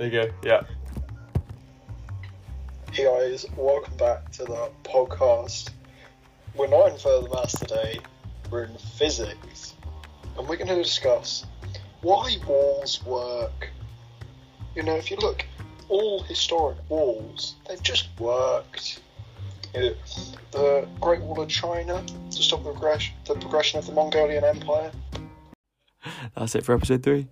There you go. Yeah. Hey guys, welcome back to the podcast. We're not in further maths today, we're in physics. And we're going to discuss why walls work. You know, if you look, all historic walls, they've just worked. You know, the Great Wall of China to stop the progression, the progression of the Mongolian Empire. That's it for episode three.